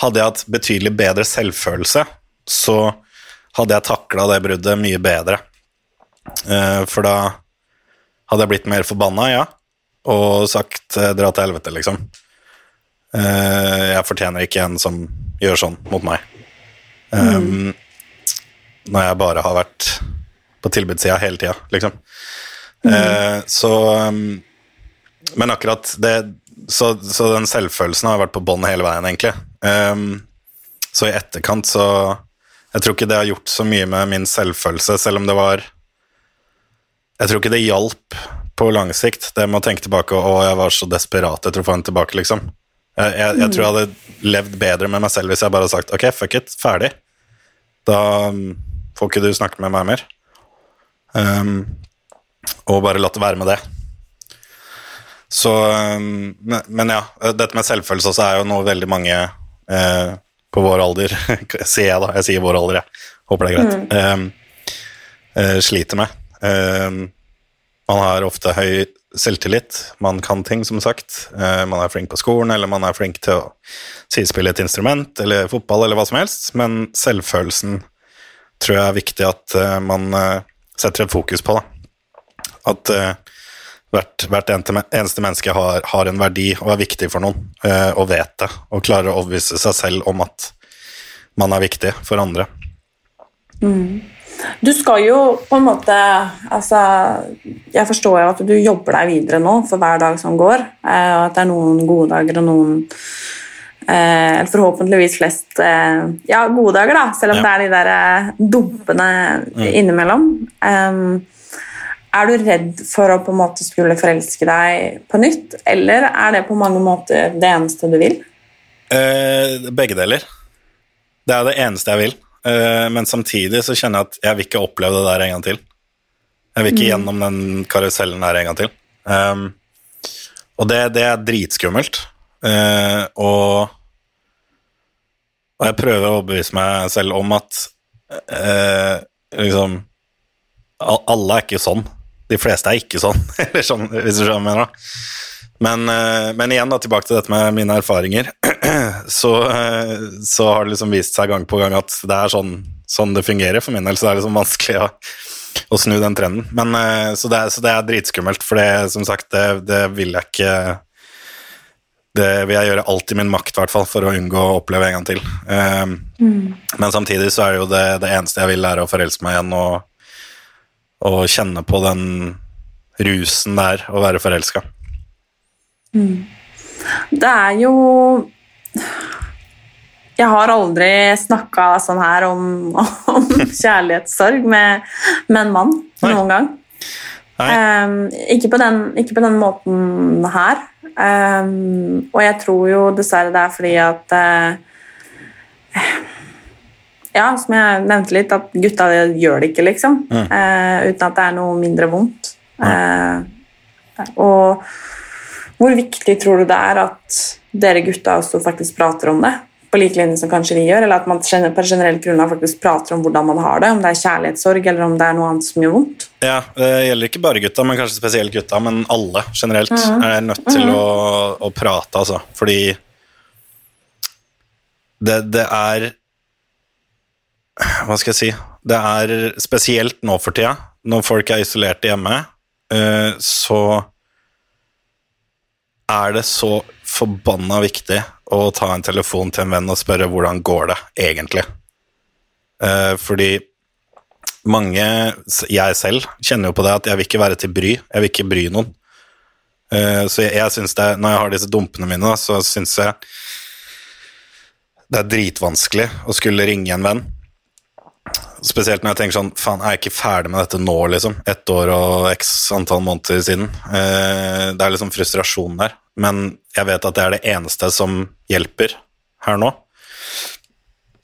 Speaker 2: hadde jeg hatt betydelig bedre selvfølelse, så hadde jeg takla det bruddet mye bedre. Uh, for da hadde jeg blitt mer forbanna, ja. og sagt eh, 'dra til helvete', liksom. Uh, jeg fortjener ikke en som gjør sånn mot meg. Um, Når jeg bare har vært på tilbudssida hele tida, liksom. Eh, så um, Men akkurat det så, så den selvfølelsen har vært på bånn hele veien, egentlig. Um, så i etterkant så Jeg tror ikke det har gjort så mye med min selvfølelse, selv om det var Jeg tror ikke det hjalp på lang sikt, det med å tenke tilbake og å, jeg var så desperat etter å få henne tilbake, liksom. Jeg, jeg, jeg tror jeg hadde levd bedre med meg selv hvis jeg bare hadde sagt ok, fuck it, ferdig. Da um, får ikke du snakke med meg mer. Um, og bare latt det være med det. Så um, men, men ja, dette med selvfølelse også er jo noe veldig mange uh, på vår alder (laughs) Sier jeg, da. Jeg sier vår alder, jeg. Håper det er greit. Um, uh, sliter med. Man har ofte høy selvtillit. Man kan ting, som sagt. Eh, man er flink på skolen, eller man er flink til å sidespille et instrument, eller fotball, eller hva som helst. Men selvfølelsen tror jeg er viktig at eh, man eh, setter et fokus på. Da. At eh, hvert, hvert eneste menneske har, har en verdi og er viktig for noen, og vet det. Og klarer å overbevise seg selv om at man er viktig for andre.
Speaker 1: Du skal jo på en måte altså, Jeg forstår jo at du jobber deg videre nå for hver dag som går. Og at det er noen gode dager og noen eh, Forhåpentligvis flest eh, ja, gode dager, da, selv om
Speaker 2: Ja.
Speaker 1: det er de der eh, dumpene innimellom. Um, er du redd for å på en måte skulle forelske deg på nytt, eller er det på mange måter det eneste du vil?
Speaker 2: Eh, begge deler. Det er det eneste jeg vil. Eh, men samtidig så kjenner jeg at jeg vil ikke oppleve det der en gang til. Jeg vil ikke gjennom den karusellen der en gang til. Um, og det, det er dritskummelt. Eh, og, og jeg prøver å overbevise meg selv om at uh, liksom Alle er ikke sånn. De fleste er ikke sånn, (laughs) eller sånn hvis du skjønner hva jeg mener. Men, uh, men igjen da, tilbake til dette med mine erfaringer, (clears throat) så, så har det liksom vist seg gang på gang at det er sånn, sånn det fungerer for min del, så det er liksom vanskelig å, å snu den trenden. Men, så, det så det er dritskummelt, for det, som sagt, det, det vil jeg ikke Det vil jeg gjøre alt i min makt, hvert fall, for å unngå å oppleve en gang til. Eh, Men samtidig så er det jo det, det eneste jeg vil, er å forelske meg igjen og, og kjenne på den rusen det er å være forelska.
Speaker 1: Det er jo Jeg har aldri snakka sånn her om, (laughs) om kjærlighetssorg med, med en mann
Speaker 2: Nei.
Speaker 1: noen gang. Ehm, ikke, på den, ikke på den måten her. Ehm, og jeg tror jo dessverre det er fordi at uh, Ja, som jeg nevnte litt, at gutta gjør det ikke, liksom. Eh, uten at det er noe mindre vondt. Eh, og hvor viktig tror du det er at dere gutta også faktisk prater om det? På like linje som kanskje vi gjør, eller at man på generelt grunnlag faktisk prater om hvordan man har det, om det er kjærlighetssorg eller om det er noe annet som gjør vondt?
Speaker 2: Ja, det gjelder ikke bare gutta, men kanskje spesielt gutta, men alle generelt er nødt til å, å prate, altså. Fordi det, det er Hva skal jeg si? Det er spesielt nå for tida, når folk er isolerte hjemme, eh, så er det så forbanna viktig å ta en telefon til en venn og spørre hvordan går det egentlig. Eh, fordi mange, jeg selv, kjenner jo på det at jeg vil ikke være til bry. Jeg vil ikke bry noen. Eh, Så jeg, jeg synes det, Når jeg har disse dumpene mine, så syns jeg det er dritvanskelig å skulle ringe en venn. Spesielt når jeg tenker sånn Faen, er jeg ikke ferdig med dette nå, liksom? Ett år og x antall måneder siden. Eh, Det er liksom frustrasjon der. Men jeg vet at det er det eneste som hjelper her nå.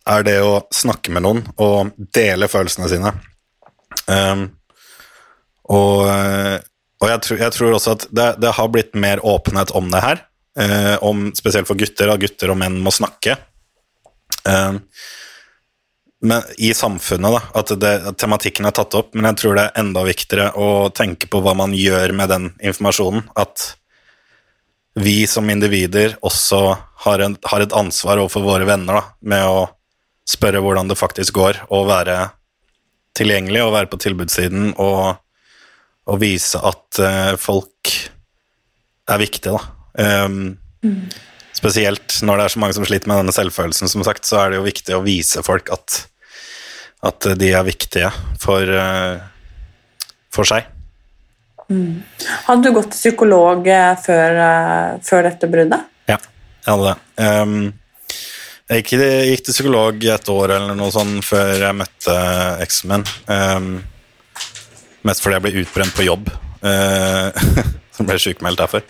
Speaker 2: Er det å snakke med noen og dele følelsene sine. Um, og eh, og jeg, tror, jeg tror også at det, det har blitt mer åpenhet om det her. Eh, om, spesielt for gutter, at gutter og menn må snakke. Um, men i samfunnet, da, at, det, at tematikken er tatt opp. Men jeg tror det er enda viktigere å tenke på hva man gjør med den informasjonen. At vi som individer også har, en, har et ansvar overfor våre venner da, med å spørre hvordan det faktisk går, og være tilgjengelig og være på tilbudssiden og, og vise at uh, folk er viktige, da. Um, Spesielt når det er så mange som sliter med denne selvfølelsen, som sagt, så er det jo viktig å vise folk at, at de er viktige for, uh, for seg.
Speaker 1: Hadde du gått til psykolog eh, før, eh, før dette bruddet?
Speaker 2: Ja, jeg hadde det. Um, jeg gikk, gikk til psykolog et år eller noe sånt før jeg møtte eksen min. Um, mest fordi jeg ble utbrent på jobb. Uh, (laughs) så ble jeg sykemeldt derfor.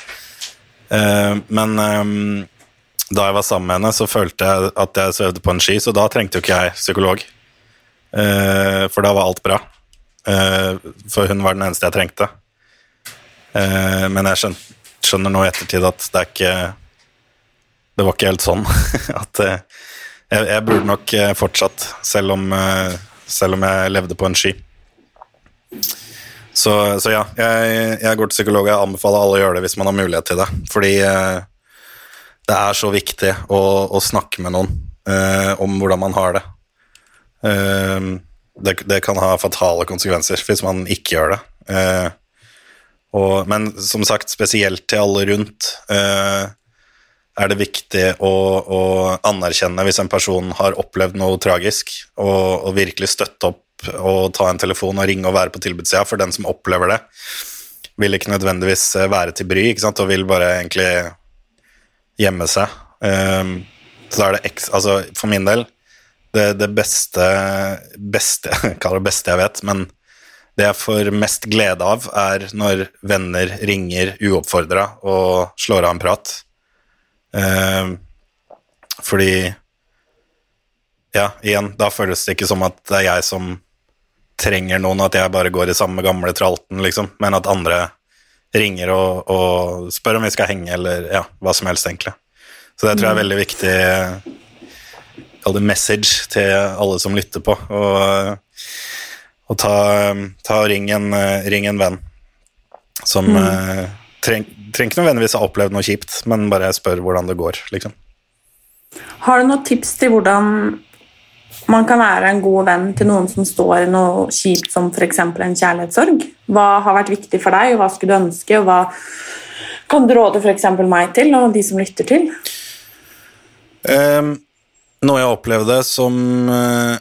Speaker 2: Uh, men um, da jeg var sammen med henne, så følte jeg at jeg svevde på en ski, så da trengte jo ikke jeg psykolog. Uh, for da var alt bra. For hun var den eneste jeg trengte. Uh, men jeg skjønner, nå i ettertid at det er ikke Det var ikke helt sånn. (laughs) at uh, jeg, jeg, burde nok uh, fortsatt, selv om, selv om jeg levde på en sky. Så, så ja, jeg, jeg, går til psykolog. Jeg anbefaler alle å gjøre det hvis man har mulighet til det. Fordi det er så viktig å, å snakke med noen om hvordan man har det. det. Det kan ha fatale konsekvenser hvis man ikke gjør det. Og, men som sagt, spesielt til alle rundt eh, er det viktig å, å, anerkjenne hvis en person har opplevd noe tragisk, og, og, virkelig støtte opp og ta en telefon og ringe og være på tilbudssida. For den som opplever det, vil ikke nødvendigvis eh, være til bry, ikke sant? og vil bare egentlig gjemme seg. Um, så er det ekstra altså For min del, det, det beste, beste (laughs) Jeg kaller det beste jeg vet, men det jeg får mest glede av, er når venner ringer uoppfordra og slår av en prat. Eh, fordi Ja, igjen, da føles det ikke som at det er jeg som trenger noen, at jeg bare går i samme gamle tralten, liksom, men at andre ringer og, og spør om vi skal henge, eller ja, hva som helst, egentlig. Så det tror jeg er veldig viktig Kall det message til alle som lytter på. Og og ta, ta og ring, en, ring en venn som mm. uh, treng, trenger ikke nødvendigvis ha opplevd noe kjipt, men bare spør hvordan det går, liksom.
Speaker 1: Har du noen tips til hvordan man kan være en god venn til noen som står i noe kjipt som f.eks. en kjærlighetssorg? Hva har vært viktig for deg, og hva skulle du ønske, og hva kan du råde f.eks. meg til, og de som lytter til?
Speaker 2: Um, noe jeg opplevde som uh,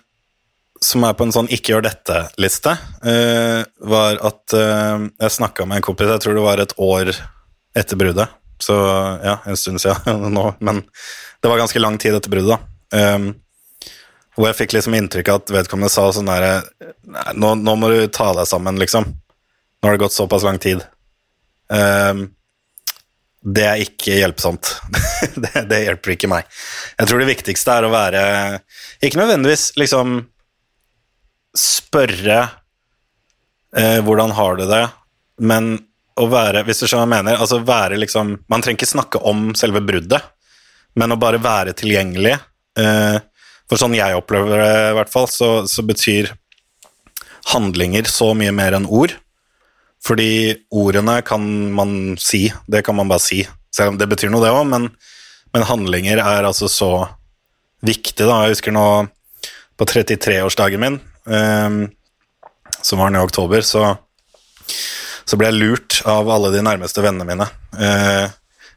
Speaker 2: som er på en sånn 'ikke gjør dette'-liste, uh, var at uh, jeg snakka med en kompis, jeg tror det var et år etter bruddet. Så ja, en stund siden (laughs) nå, men det var ganske lang tid etter bruddet, da. Um, hvor jeg fikk liksom inntrykk av at vedkommende sa sånn derre nå, nå, må du ta deg sammen, liksom. Nå har det gått såpass lang tid. Um, det er ikke hjelpsomt. (laughs) det, det, hjelper ikke meg. Jeg tror det viktigste er å være Ikke nødvendigvis liksom spørre eh, hvordan har du det, men å være Hvis du skjønner hva jeg mener, altså være liksom Man trenger ikke snakke om selve bruddet, men å bare være tilgjengelig. Eh, for sånn jeg opplever det, i hvert fall, så, så, betyr handlinger så mye mer enn ord. Fordi ordene kan man si, det kan man bare si. Selv om det betyr noe, det òg, men, men, handlinger er altså så viktig, da. Jeg husker nå på 33-årsdagen min, um, som var nå i oktober, så, så, ble jeg lurt av alle de nærmeste vennene mine. Uh,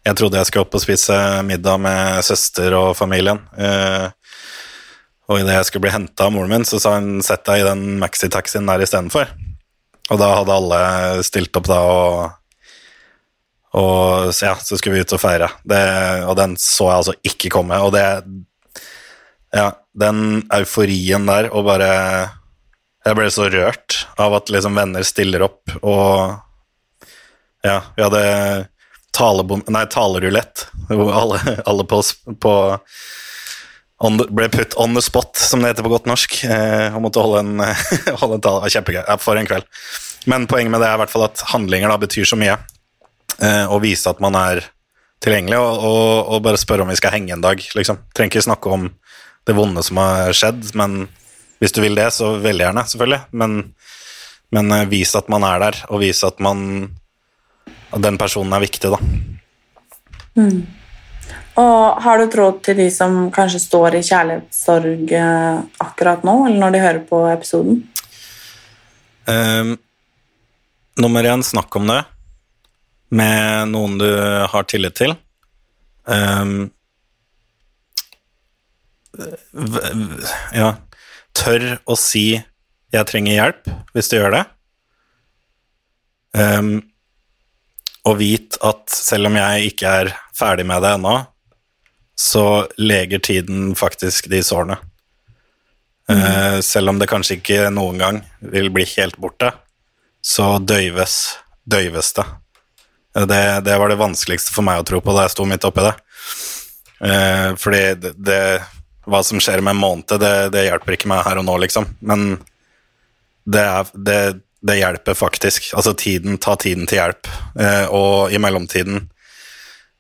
Speaker 2: jeg trodde jeg skulle opp og spise middag med søster og familien. Uh, og idet jeg skulle bli henta av moren min, så sa hun 'sett deg i den maxitaxien der istedenfor'. Og da hadde alle stilt opp da og og ja, så skulle vi ut og feire. Det, og den så jeg altså ikke komme. Og det Ja, den euforien der og bare jeg ble så rørt av at liksom venner stiller opp, og ja, vi hadde talebom... Nei, talerulett, hvor alle, alle på, på the, ble put on the spot, som det heter på godt norsk, eh, og måtte holde en, (laughs) holde en tale. Kjempegøy. For en kveld. Men poenget med det er i hvert fall at handlinger da betyr så mye. Eh, å vise at man er tilgjengelig, og, og, og, bare spørre om vi skal henge en dag. liksom. Trenger ikke snakke om det vonde som har skjedd, men hvis du vil det, så veldig gjerne, selvfølgelig. Men, men uh, vis at man er der, og vis at man At den personen er viktig, da.
Speaker 1: Mm. Og har du et råd til de som kanskje står i kjærlighetssorg uh, akkurat nå, eller når de hører på episoden?
Speaker 2: Um, nummer én, snakk om det. med noen du har tillit til. Um, ja, tør å si 'jeg trenger hjelp' hvis du gjør det. Um, og vit at selv om jeg ikke er ferdig med det ennå, så leger tiden faktisk de sårene. Eh, selv om det kanskje ikke noen gang vil bli helt borte, så døyves, døyves det. Eh, det. Det var det vanskeligste for meg å tro på da jeg sto midt oppi det. Uh, fordi det, det Hva som skjer med en måned, det, det hjelper ikke meg her og nå, liksom. Men det, er, det, det hjelper faktisk. Altså tiden, ta tiden til hjelp. Eh, og i mellomtiden,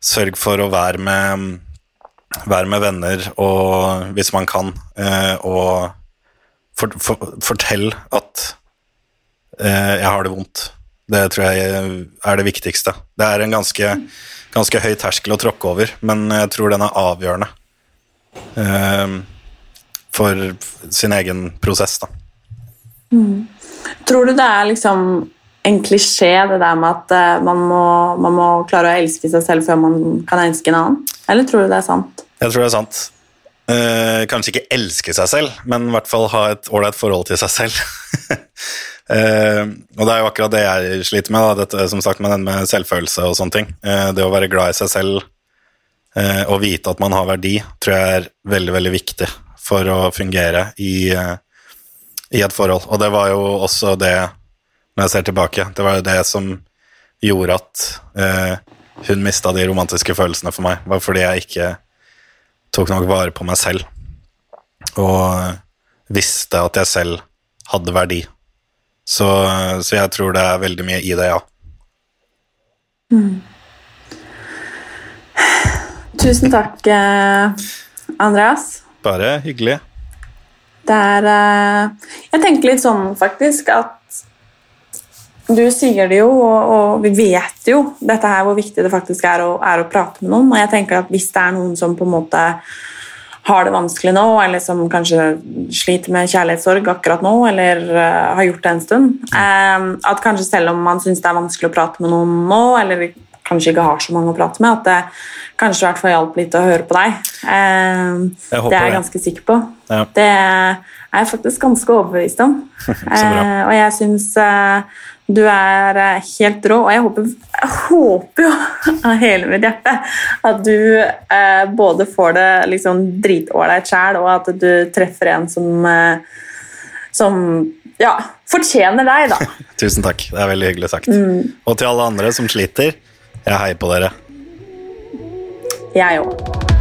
Speaker 2: sørg for å være med være med venner og hvis man kan, eh, og for, for, fortell at eh, jeg har det vondt. Det tror jeg er det viktigste. Det er en ganske, ganske høy terskel å tråkke over, men jeg tror den er avgjørende for sin egen prosess, da.
Speaker 1: Tror du det er liksom en klisjé, det der med at eh, man må, man må klare å elske seg selv før man kan elske en annen? Eller tror du det er sant?
Speaker 2: Jeg tror det er sant. Eh, kanskje ikke elske seg selv, men i hvert fall ha et ålreit forhold til seg selv. (laughs) Eh, og det er jo akkurat det jeg sliter med, da, dette som sagt med den med selvfølelse og sånne ting. Eh, det å være glad i seg selv eh, og vite at man har verdi, tror jeg er veldig, veldig viktig for å fungere i, eh, i et forhold. Og det var jo også det, når jeg ser tilbake, det var jo det som gjorde at eh, hun mista de romantiske følelsene for meg, var fordi jeg ikke tok nok vare på meg selv og visste at jeg selv hadde verdi. Så, så jeg tror det er veldig mye i det, ja.
Speaker 1: Tusen takk, eh, Andreas.
Speaker 2: Bare hyggelig.
Speaker 1: Det er eh, Jeg tenker litt sånn faktisk at du sier det jo, og, og vi vet jo dette her hvor viktig det faktisk er å, er å prate med noen. Og jeg tenker at hvis det er noen som på en måte har det vanskelig nå, eller som kanskje sliter med kjærlighetssorg akkurat nå, eller uh, har gjort det en stund, Um, at kanskje selv om man syns det er vanskelig å prate med noen nå, eller kanskje ikke har så mange å prate med, at det kanskje i hvert fall hjalp litt å høre på deg. Eh, det er jeg ganske sikker på.
Speaker 2: Ja.
Speaker 1: Det er jeg faktisk ganske overbevist om. (laughs) Eh, og jeg syns eh, du er eh, helt rå, og jeg håper, jeg håper jo (laughs) av hele mitt hjerte at du eh, både får det liksom dritålreit sjæl, og at du treffer en som, eh, som ja, fortjener deg, da. (laughs)
Speaker 2: Tusen takk. Det er veldig hyggelig sagt. Og til alle andre som sliter, jeg heier på dere.
Speaker 1: Jeg òg.